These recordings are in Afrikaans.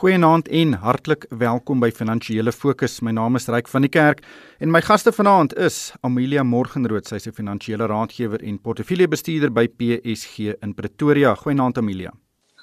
Goeienaand en hartlik welkom by Finansiële Fokus. My naam is Ryk van die Kerk en my gaste vanaand is Amelia Morgenrood, sy is 'n finansiële raadgewer en portefeuljebestuurder by PSG in Pretoria. Goeienaand Amelia.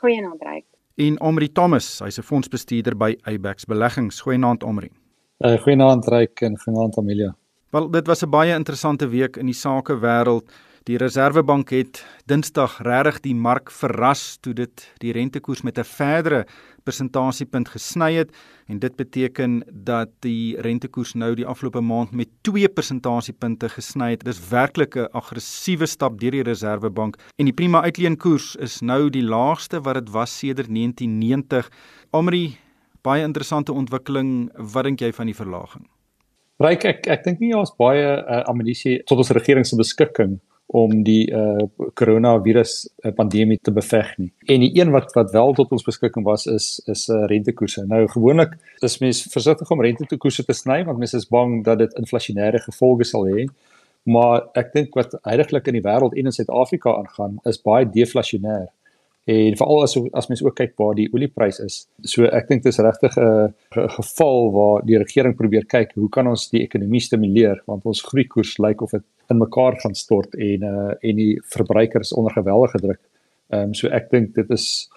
Goeienaand Ryk. En Omri Thomas, hy's 'n fondsbestuurder by Eyebax Beleggings. Goeienaand Omri. Uh, goeienaand Ryk en goeienaand Amelia. Wel, dit was 'n baie interessante week in die sakewêreld. Die Reserwebank het Dinsdag regtig die mark verras toe dit die rentekoers met 'n verdere persentasiepunt gesny het en dit beteken dat die rentekoers nou die afgelope maand met 2 persentasiepunte gesny het. Dis werklik 'n aggressiewe stap deur die Reserwebank en die prima uitleenkoers is nou die laagste wat dit was sedert 1990. Amri, baie interessante ontwikkeling. Wat dink jy van die verlaging? Ryk ek ek dink nie ons baie uh, ammunisie tot ons regering se beskikking om die uh coronavirus uh, pandemie te beveg nie. En die een wat wat wel tot ons beskikking was is is uh, rentekoerse. Nou gewoonlik is mens versigtig om rentekoerse te sny want mens is bang dat dit inflasionêre gevolge sal hê. Maar ek dink wat heidaglik in die wêreld en in Suid-Afrika aangaan is baie deflasionêr. En veral as as mens ook kyk waar die olieprys is. So ek dink dit is regtig 'n uh, geval waar die regering probeer kyk hoe kan ons die ekonomie stimuleer want ons groeikoers lyk of dit in mekaar gaan stort en uh en die verbruikers onder geweldige druk. Ehm um, so ek dink dit is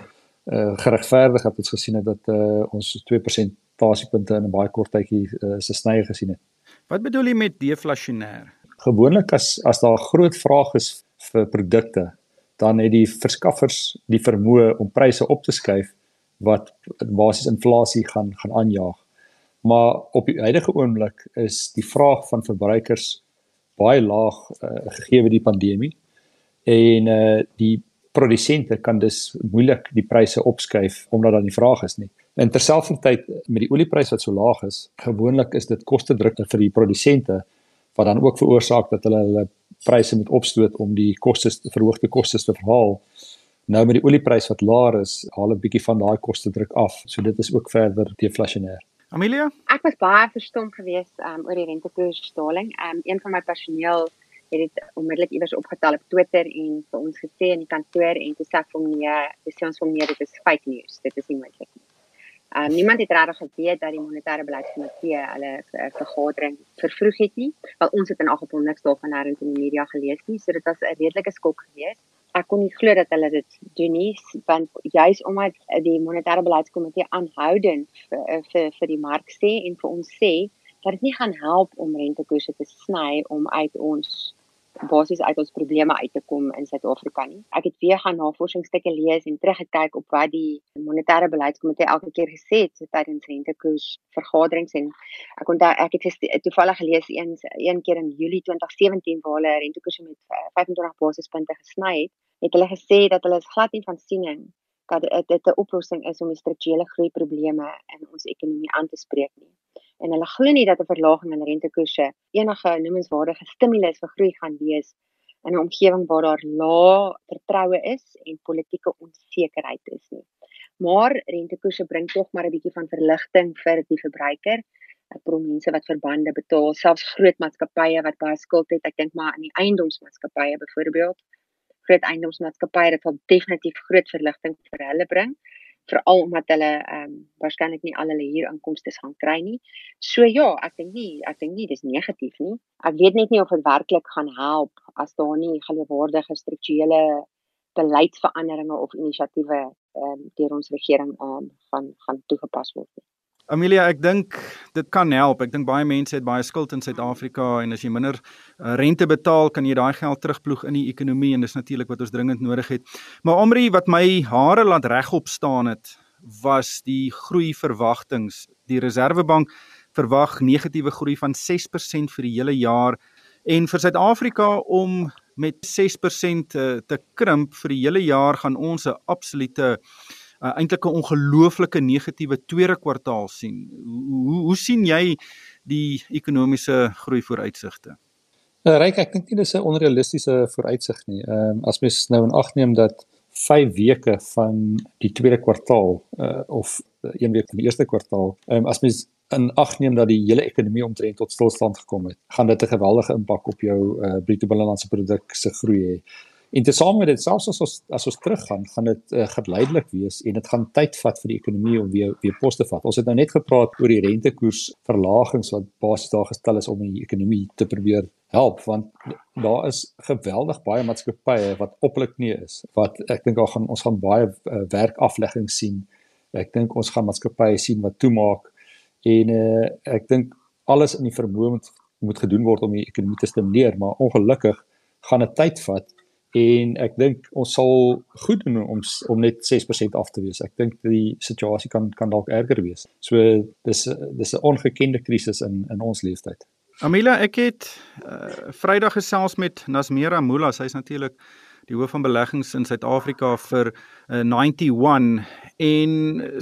uh geregverdig dat ons gesien het dat uh ons 2% basiepunte in 'n baie kort tydjie uh, se snye gesien het. Wat bedoel jy met deflasionêr? Gewoonlik as as daar groot vraag is vir produkte, dan het die verskaffers die vermoë om pryse op te skuif wat basies inflasie gaan gaan aanjaag. Maar op die huidige oomblik is die vraag van verbruikers baie laag uh, gegee die pandemie en uh die produsente kan dus moeilik die pryse opskuif omdat daar nie vraag is nie. En terselfdertyd met die olieprys wat so laag is, gewoonlik is dit koste druk vir die produsente wat dan ook veroorsaak dat hulle hulle pryse moet opstoot om die kostes verhoogde kostes te verhaal. Nou met die olieprys wat laer is, haal 'n bietjie van daai koste druk af. So dit is ook verder deflasionêr. Amelia? Ek was baie verstom geweest um, oor die rentekoersdaling. Um een van my personeel het dit onmiddellik iewers opgetel op Twitter en vir ons gesê in die kantoor en toe sê ek vir hom nee, dis ons hom nee, dit is fake news. Dit is nie moontlik nie. Um niemand het regtig geweet dat die monetêre beleidskomitee hulle vergadering vervroeg het nie, want ons het in elk geval niks daarvan nêrens in die media gelees nie, so dit was 'n redelike skok geweest ek kon nie glo dat hulle dit doen nie want juis omdat die monetêre beleidskomitee aanhoudend vir, vir vir die mark sê en vir ons sê dat dit nie gaan help om rentekoerse te sny om uit ons basies uit ons probleme uit te kom in Suid-Afrika nie. Ek het weer gaan navorsingsstukke lees en teruggekyk op wat die monetêre beleidskomitee elke keer gesê het tydens rentekoers vergaderings en ek onthou ek het toevallig gelees eens een keer in Julie 2017 waar hulle rentekoerse met 25 basispunte gesny het het hulle gesê dat hulle is glad nie van siening dat dit 'n oplossing is om die strukturele groei probleme in ons ekonomie aan te spreek nie. En hulle glo nie dat 'n verlaging in rentekoerse enige noemenswaardige stimulus vir groei gaan wees in 'n omgewing waar daar lae vertroue is en politieke onsekerheid is nie. Maar rentekoerse bring tog maar 'n bietjie van verligting vir die verbruiker. Ek probeer mense wat verbande betaal, selfs groot maatskappye wat baie skuld het, ek dink maar aan die eiendomsmaatskappye byvoorbeeld groot eiendomsmaatskappye dit sal definitief groot verligting vir hulle bring veral omdat hulle ehm um, waarskynlik nie al hulle huurinkomste gaan kry nie. So ja, ek dink nie, ek dink nie dis negatief nie. Ek weet net nie of dit werklik gaan help as daar nie geloofwaardige strukturele beleidsveranderinge of inisiatiewe ehm um, deur ons regering ehm um, gaan gaan toegepas word nie. Amelia, ek dink dit kan help. Ek dink baie mense het baie skuld in Suid-Afrika en as jy minder uh, rente betaal, kan jy daai geld terugploeg in die ekonomie en dis natuurlik wat ons dringend nodig het. Maar Omri, wat my hare laat regop staan het, was die groei verwagtinge. Die Reserwebank verwag negatiewe groei van 6% vir die hele jaar en vir Suid-Afrika om met 6% te, te krimp vir die hele jaar gaan ons 'n absolute uh, eintlik 'n ongelooflike negatiewe tweede kwartaal sien. Hoe, hoe sien jy die ekonomiese groei vooruitsigte? Uh, Ryk, ek dink nie dis 'n onrealistiese vooruitsig nie. Ehm um, as mens nou in ag neem dat 5 weke van die tweede kwartaal uh, of een week van die eerste kwartaal, ehm um, as mens in ag neem dat die hele ekonomie omtrent tot stilstand gekom het, gaan dit 'n geweldige impak op jou uh, bruto binnelandse produk se groei hê. En tesame met dit selfs as ons as ons teruggaan, gaan dit uh, geleidelik wees en dit gaan tyd vat vir die ekonomie om weer weer pos te vat. Ons het nou net gepraat oor die rentekoers verlagings wat basies daar gestel is om die ekonomie te probeer help want daar is geweldig baie maatskappye wat oplik nie is wat ek dink daar gaan ons gaan baie uh, werkaflegging sien. Ek dink ons gaan maatskappye sien wat toemaak en uh, ek dink alles in die vermoë moet, moet gedoen word om die ekonomie te stimuleer, maar ongelukkig gaan dit tyd vat en ek dink ons sal goed doen om om net 6% af te wees. Ek dink die situasie kan kan dalk erger wees. So dis dis 'n ongekende krisis in in ons leeftyd. Amila, ek het uh, Vrydag gesels met Nasmera Mula, sy's natuurlik die hoof van beleggings in Suid-Afrika vir uh, 91 en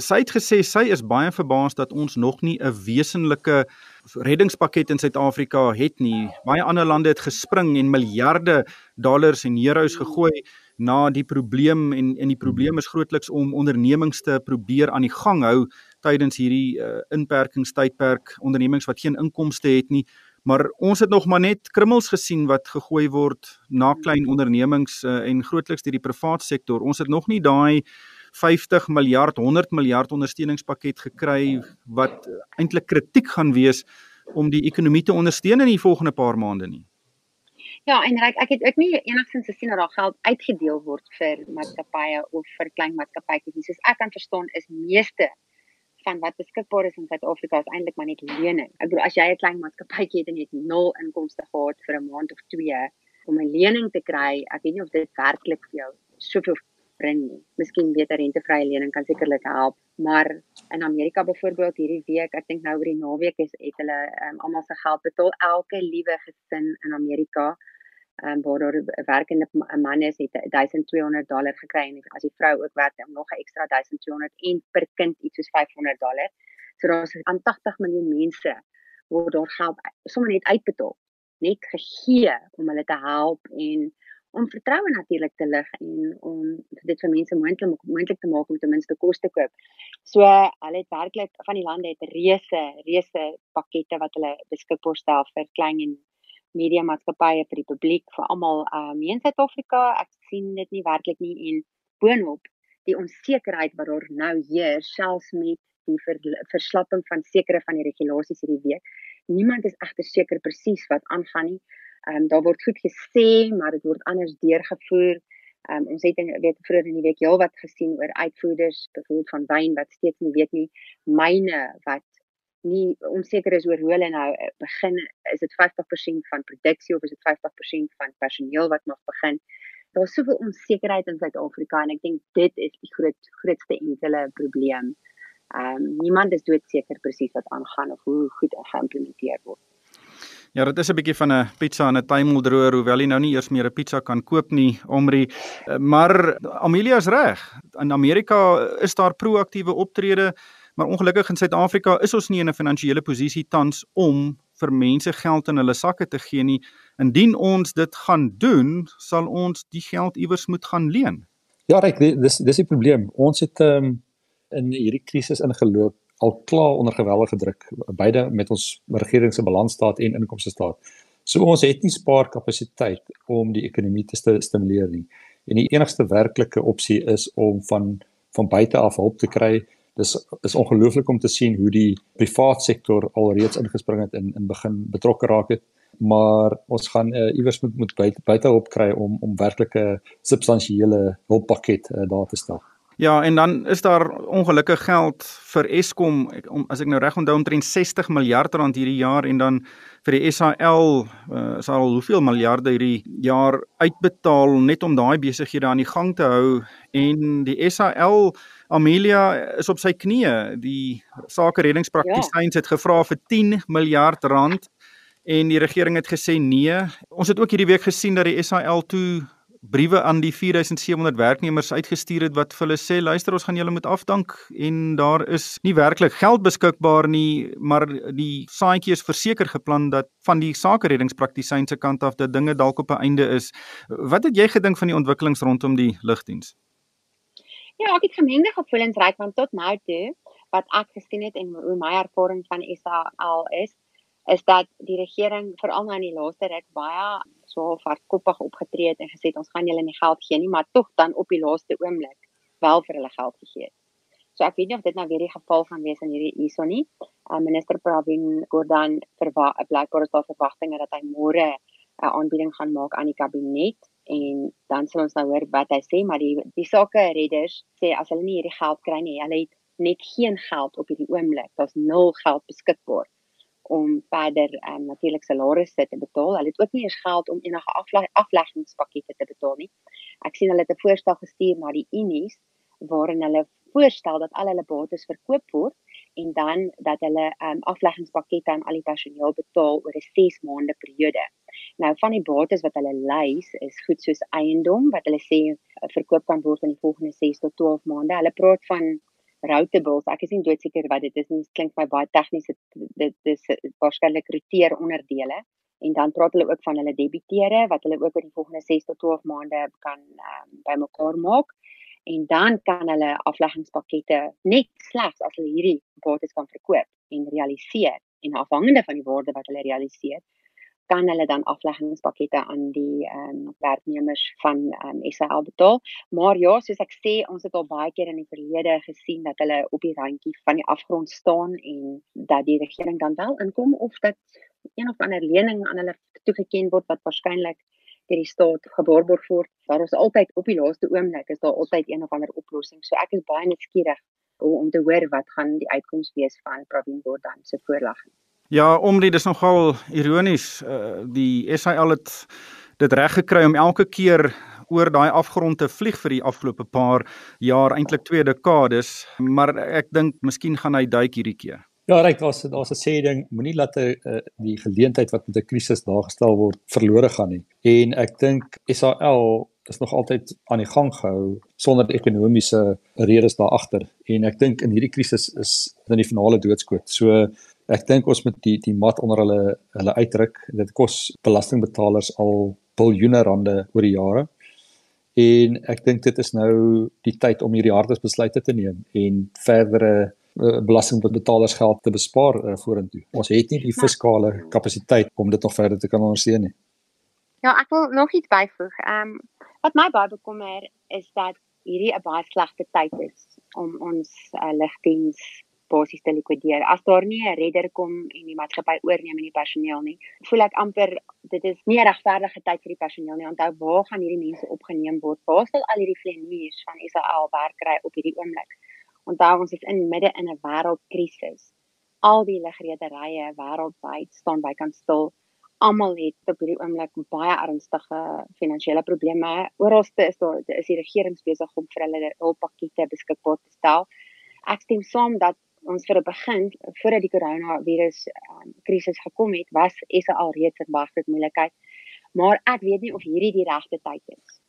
sy het gesê sy is baie verbaas dat ons nog nie 'n wesenlike reddingspakket in Suid-Afrika het nie. Baie ander lande het gespring en miljarde dollars en euros gegooi na die probleem en en die probleem is grootliks om ondernemings te probeer aan die gang hou tydens hierdie uh, inperkingstydperk, ondernemings wat geen inkomste het nie. Maar ons het nog maar net krummels gesien wat gegooi word na klein ondernemings uh, en grootliks deur die private sektor. Ons het nog nie daai 50 miljard, 100 miljard ondersteuningspakket gekry wat eintlik kritiek gaan wees om die ekonomie te ondersteun in die volgende paar maande nie. Ja, en ek ek het ook nie enigsins gesien dat daar geld uitgedeel word vir maatskappye of vir klein maatskappye nie. Soos ek kan verstaan is meeste van wat beskikbaar is in Suid-Afrika is eintlik maar net lening. Ek bedoel as jy 'n klein maatskappy het en jy het nul inkomste gehad vir 'n maand of twee om 'n lening te kry, ek weet nie of dit werklik vir jou soveel bring nie. Miskien beter rentevrye lening kan sekerlik help, maar in Amerika byvoorbeeld hierdie week, ek dink nou oor die naweek is het hulle um, almal se geld betaal elke liewe gesin in Amerika. Ehm um, waar daar 'n werkende man is, het 1200 dollar gekry en as die vrou ook werk, dan nog 'n ekstra 1200 en per kind iets soos 500 dollar. So daar's aan 80 miljoen mense word daar geld sommer net uitbetaal, net gegee om hulle te help en om vertroue natuurlik te lig en om dit vir mense moontlik moontlik te maak om ten minste kos te koop. So hulle het werklik van die lande het reuse reuse pakkette wat hulle beskikbaar stel vir klein en media maatskappye vir die publiek vir almal um, in Suid-Afrika. Ek sien dit nie werklik nie en boonop die onsekerheid wat daar nou heers selfs met die ver, verslapping van sekere van die regulasies hierdie week. Niemand is egter seker presies wat aangaan nie. Ehm um, daar word goed gesê, maar dit word anders deurgevoer. Ehm um, ons het in weet vroeër in die week heelwat gesien oor uitvoerders, byvoorbeeld van wyn wat steeds nie weet nie myne wat nie onseker is oor hoe hulle nou eh, begin is dit 50% van produksie of is dit 50% van personeel wat mag begin. Daar's soveel onsekerheid in Suid-Afrika en ek dink dit is die groot grootste enkele probleem. Ehm um, niemand is doodseker presies wat aangaan of hoe goed geïmplementeer word. Ja, dit is 'n bietjie van 'n pizza en 'n tuimeldroër, hoewel jy nou nie eers meer 'n pizza kan koop nie, Omri. Maar Amelia is reg. In Amerika is daar proaktiewe optrede, maar ongelukkig in Suid-Afrika is ons nie in 'n finansiële posisie tans om vir mense geld in hulle sakke te gee nie. Indien ons dit gaan doen, sal ons die geld iewers moet gaan leen. Ja, reg, dis dis die probleem. Ons het um, in hierdie krisis ingeloop al klaar onder geweldige druk beide met ons regering se balansstaat en inkomste staat. So ons het nie spaarkapasiteit om die ekonomie te st stimuleer nie. En die enigste werklike opsie is om van van buite af hulp te kry. Dis is ongelooflik om te sien hoe die privaat sektor alreeds ingespring het en in begin betrokke raak het maar ons gaan uh, iewers moet moet buite buite hulp kry om om werklike substansiële hulppakket uh, daar te stel. Ja, en dan is daar ongelukkig geld vir Eskom om as ek nou reg onthou omtrent 60 miljard rand hierdie jaar en dan vir die SAL uh, sal hoeveel miljarde hierdie jaar uitbetaal net om daai besighede aan die gang te hou en die SAL Amelia is op sy knieë. Die sake reddingspraktisyns ja. het gevra vir 10 miljard rand en die regering het gesê nee. Ons het ook hierdie week gesien dat die SAL toe briewe aan die 4700 werknemers uitgestuur het wat vir hulle sê luister ons gaan julle moet afdank en daar is nie werklik geld beskikbaar nie maar die saadjie is verseker geplan dat van die sake reddingspraktisyn se kant af dat dinge dalk op 'n einde is. Wat het jy gedink van die ontwikkelings rondom die lugdiens? Ja ek het gemengde gevoelens reg want tot nou toe wat ek gesien het en hoe my ervaring van SAL is is dat die regering veral nou in die laaste ruk baie so hardkoppig opgetree het en gesê ons gaan julle nie geld gee nie, maar tog dan op die laaste oomblik wel vir hulle geld gegee het. So ek weet nie of dit nou weer die geval gaan wees in hierdie hierso nie. Uh, minister Pravin Gordhan verwag blykbaar is daar verwagtinge dat hy môre 'n aanbieding gaan maak aan die kabinet en dan sal ons nou hoor wat hy sê, maar die die sake redders sê as hulle nie hierdie geld kry nie, hulle het net geen geld op hierdie oomblik. Daar's nul geld beskikbaar om verder um, natuurlik salarisse te betaal. Hulle het ook nie eens geld om enige afle afleggingspakkette te betaal nie. Ek sien hulle het 'n voorstel gestuur na die Unies waarin hulle voorstel dat al hulle bates verkoop word en dan dat hulle um, afleggingspakkette aan al die personeel betaal oor 'n 6 maande periode. Nou van die bates wat hulle lys is goed soos eiendom wat hulle sê verkoop kan word in die volgende 6 tot 12 maande. Hulle praat van routables. Ek is nie doodseker wat dit is nie. Dit klink vir my baie tegnies. Dit dis waarskynlik roteer onderdele en dan praat hulle ook van hulle debiteure wat hulle ook oor die volgende 6 tot 12 maande kan um, bymekaar maak en dan kan hulle afleggingspakkette net slegs as hulle hierdie bates kan verkoop en realiseer en afhangende van die waarde wat hulle realiseer kan hulle dan afleggingspakkette aan die ehm um, werknemers van ehm um, SAL betaal. Maar ja, soos ek sê, ons het al baie keer in die verlede gesien dat hulle op die randjie van die afgrond staan en dat die regering dan wel inkom of dat een of ander lening aan hulle toegeken word wat waarskynlik deur die staat geborg word. Daar is altyd op die laaste oomblik is daar altyd een of ander oplossing. So ek is baie nuuskierig om te hoor wat gaan die uitkoms wees van Pravin Gordhan se voorlegging. Ja, omrie dis nogal ironies. Uh, die SAL het dit reg gekry om elke keer oor daai afgrond te vlieg vir die afgelope paar jaar, eintlik twee dekades, maar ek dink miskien gaan hy duik hierdie keer. Ja, reg, daar's daar's 'n sê ding, moenie laat 'n uh, die geleentheid wat met 'n krisis daargestel word verlore gaan nie. En ek dink SAL is nog altyd aan die gang gehou sonder ekonomiese redes daar agter. En ek dink in hierdie krisis is dit in die finale doodskoot. So ek dink ons moet die die mat onder hulle hulle uitdruk. Dit kos belastingbetalers al biljoene rande oor die jare. En ek dink dit is nou die tyd om hierdie harde besluite te neem en verdere uh, belastingbetalers geld te bespaar uh, vorentoe. Ons het nie die fiskale kapasiteit om dit nog verder te kan ondersteun nie. Ja, ek wil nog iets byvoeg. Ehm um, wat my baie bekommer is dat hierdie 'n baie slegte tyd is om ons uh, ligdiens basies te likwideer. As daar nie 'n redder kom en die maatskappy oorneem en die personeel nie, voel ek amper dit is nie 'n regverdige tyd vir die personeel nie. Onthou, waar gaan hierdie mense opgeneem word? Waar sal al hierdie vlieëniers van Israel werk kry op hierdie oomblik? Onthou, ons is in midde in 'n wêreldkrisis. Al die lugrederye wêreldwyd staan bykans stil. Almal het op hierdie oomblik baie ernstige finansiële probleme. Oralste is daar is die regering besig om vir hulle hulppakkette beskikbaar te stel. Ek stem saam dat ons vir 'n begin voordat die koronavirus um, krisis gekom het, was SA al reeds in baie moeilikheid. Maar ek weet nie of hierdie die regte tyd is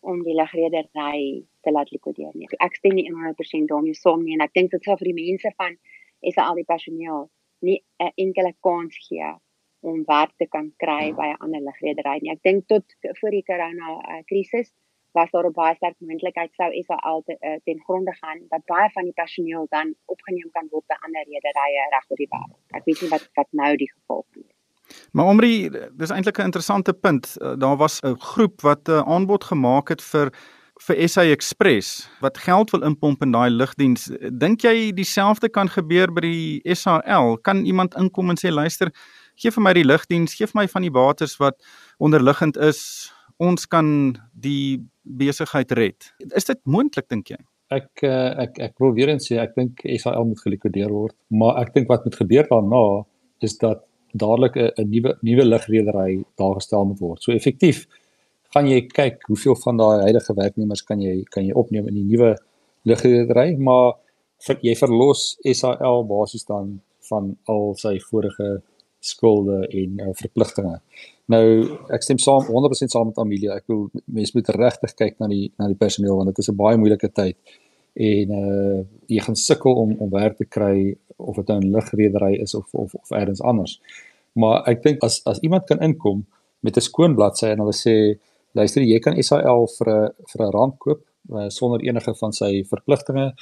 om die lugredery te laat likwideer nie. Ek stem nie 100% daarmee saam nie en ek dink dit sou vir die mense van SA al die personeel nie 'n enkele kans gee om werk te kan kry by 'n ander lugredery nie. Ek dink tot voor die corona uh, krisis was daar 'n baie sterk moontlikheid sou SAL te, uh, ten gronde gaan dat baie van die personeel dan opgeneem kan word by ander rederye reg oor die wêreld. Ek weet nie wat wat nou die geval is. Maar Omri, dis eintlik 'n interessante punt. Uh, daar was 'n groep wat 'n uh, aanbod gemaak het vir vir SA Express wat geld wil inpomp in daai lugdiens. Dink jy dieselfde kan gebeur by die SAL? Kan iemand inkom en sê luister, gee vir my die lugdiens, gee vir my van die bates wat onderliggend is. Ons kan die besigheid red. Is dit moontlik dink jy? Ek uh, ek ek wil weer eens sê ek dink SAL moet gelikwideer word, maar ek dink wat moet gebeur daarna is dat dadelik 'n nuwe nuwe ligredery daar gestel moet word. So effektief gaan jy kyk hoeveel van daai huidige werknemers kan jy kan jy opneem in die nuwe ligredery, maar vir, jy verlos SAL basies dan van al sy vorige skulde en uh, verpligtinge. Nou ek stem saam 100% saam met Amelia. Ek wil mense moet regtig kyk na die na die personeel want dit is 'n baie moeilike tyd. En uh jy gaan sukkel om om werk te kry of dit nou 'n ligredery is of of of elders anders. Maar ek dink as as iemand kan inkom met 'n skoon bladsy en hulle sê luister jy kan SAL vir 'n vir 'n rand koop uh, sonder enige van sy verpligtinge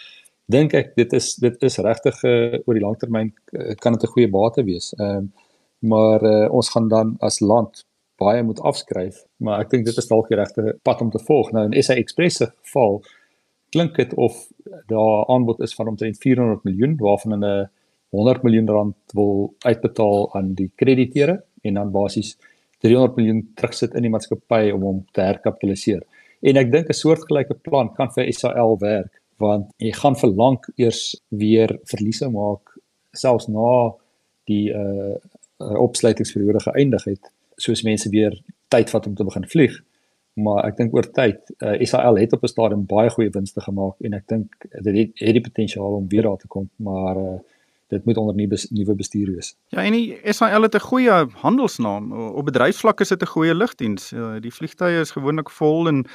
dink ek dit is dit is regtig uh, oor die langtermyn kan dit 'n goeie bate wees. Ehm uh, maar uh, ons gaan dan as land baie moet afskryf, maar ek dink dit is dalk die regte pad om te volg. Nou in SA Express se geval klink dit of daar aanbod is van omtrent 400 miljoen waarvan hulle 100 miljoen rand wil uitbetaal aan die krediteure en dan basies 300 miljoen terugsit in die maatskappy om hom te herkapitaliseer. En ek dink 'n soortgelyke plan kan vir SAL werk want jy gaan vir lank eers weer verliese maak selfs na die uh opsluitingsperiode geëindig het soos mense weer tyd vat om te begin vlieg maar ek dink oor tyd uh, SAL het op 'n stadium baie goeie winste gemaak en ek dink dit het, het die potensiaal om weer daar te kom maar uh, dit moet onder nuwe nuwe bestuur wees. Ja, en die SAL het 'n goeie handelsnaam. Op bedryfsvlak is dit 'n goeie lugdiens. Uh, die vliegtye is gewoonlik vol en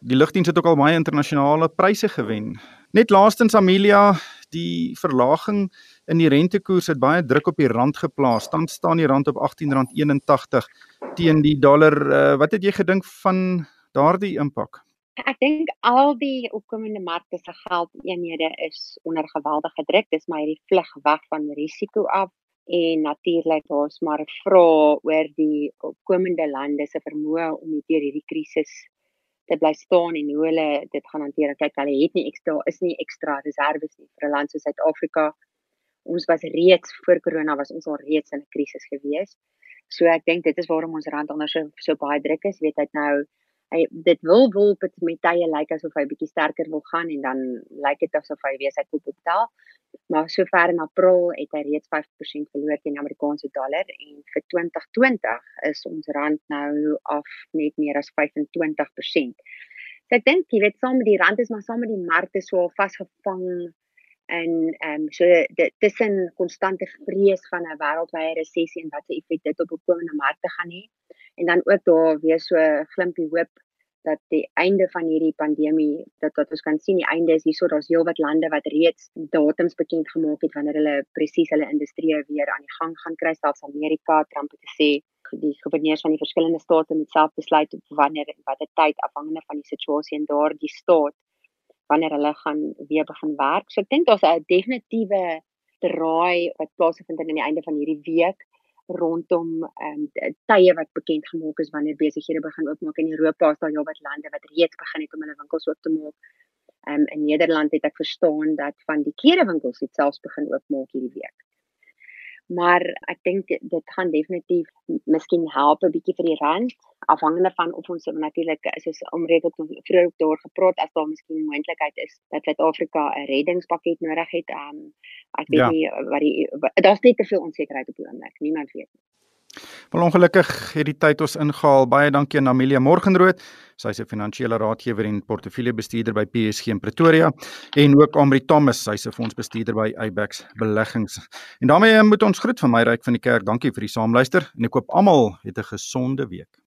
die lugdiens het ook al baie internasionale pryse gewen. Net laastens Amelia, die verlaging in die rentekoers het baie druk op die rand geplaas. Tans staan die rand op R18.81 teen die dollar. Uh, wat het jy gedink van daardie impak? Ek dink al die opkomende markte se geldeenhede is onder geweldige druk. Dis maar hierdie vlug weg van risiko af en natuurlik daar's maar 'n vraag oor die opkomende lande se vermoë om deur hierdie krisis te bly staan en hoe hulle dit gaan hanteer. Kyk, hulle het nie ekstra is nie ekstra reserves nie vir 'n land soos Suid-Afrika. Ons was reeds voor corona was ons al reeds in 'n krisis gewees. So ek dink dit is waarom ons rand onder so so baie druk is. Weet hy nou hy dit wil wil met tye lyk asof hy bietjie sterker wil gaan en dan lyk dit asof hy weer sy kop optel maar sover in April het hy reeds 5% verloor teen Amerikaanse dollar en vir 2020 is ons rand nou af net meer as 25%. So ek dink jy weet saam met die rand is maar saam met die markte so al vasgevang en ehm um, so dit tussen konstante vrees van 'n wêreldwye resessie en wat se effek dit op opkomende markte gaan hê. En dan ook daar weer so glimpie hoop dat die einde van hierdie pandemie dat wat ons kan sien die einde is hierso daar's heelwat lande wat reeds datums bekend gemaak het wanneer hulle presies hulle industrie weer aan die gang gaan kry. Selfs Amerika Trump het gesê die goewerneurs van die verskillende state moet self besluit op wanneer en watter tyd afhangende van die situasie in daardie staat wanneer hulle gaan weer begin werk so ek dink daar's 'n definitiewe draai wat plaasvind aan die einde van hierdie week rondom ehm um, tye wat bekend gemaak is wanneer besighede begin oopmaak in Europa is daar heelwat lande wat reeds begin het om hulle winkels oop te maak. Ehm um, in Nederland het ek verstaan dat van die klerewinkels dit selfs begin oopmaak hierdie week. Maar ek dink dit gaan definitief miskien help 'n bietjie vir die rand afhangende van of ons natuurlik soos omrede tot vroeër daar gepraat as daar miskien moontlikheid is dat Suid-Afrika 'n reddingspakket nodig het. Um, ek weet ja. nie wat die daar's net te veel onsekerheid op die oomblik. Niemand weet nie. Wel ongelukkig het die tyd ons ingehaal. Baie dankie aan Amelia Morgenrood. Sy is 'n finansiële raadgewer en portefeuljebestuurder by PSG in Pretoria en ook Amri Thomas, sy's 'n fondsbestuurder by Ibex Beleggings. En daarmee moet ons groet van my ryk van die kerk. Dankie vir die saamluister en ek hoop almal het 'n gesonde week.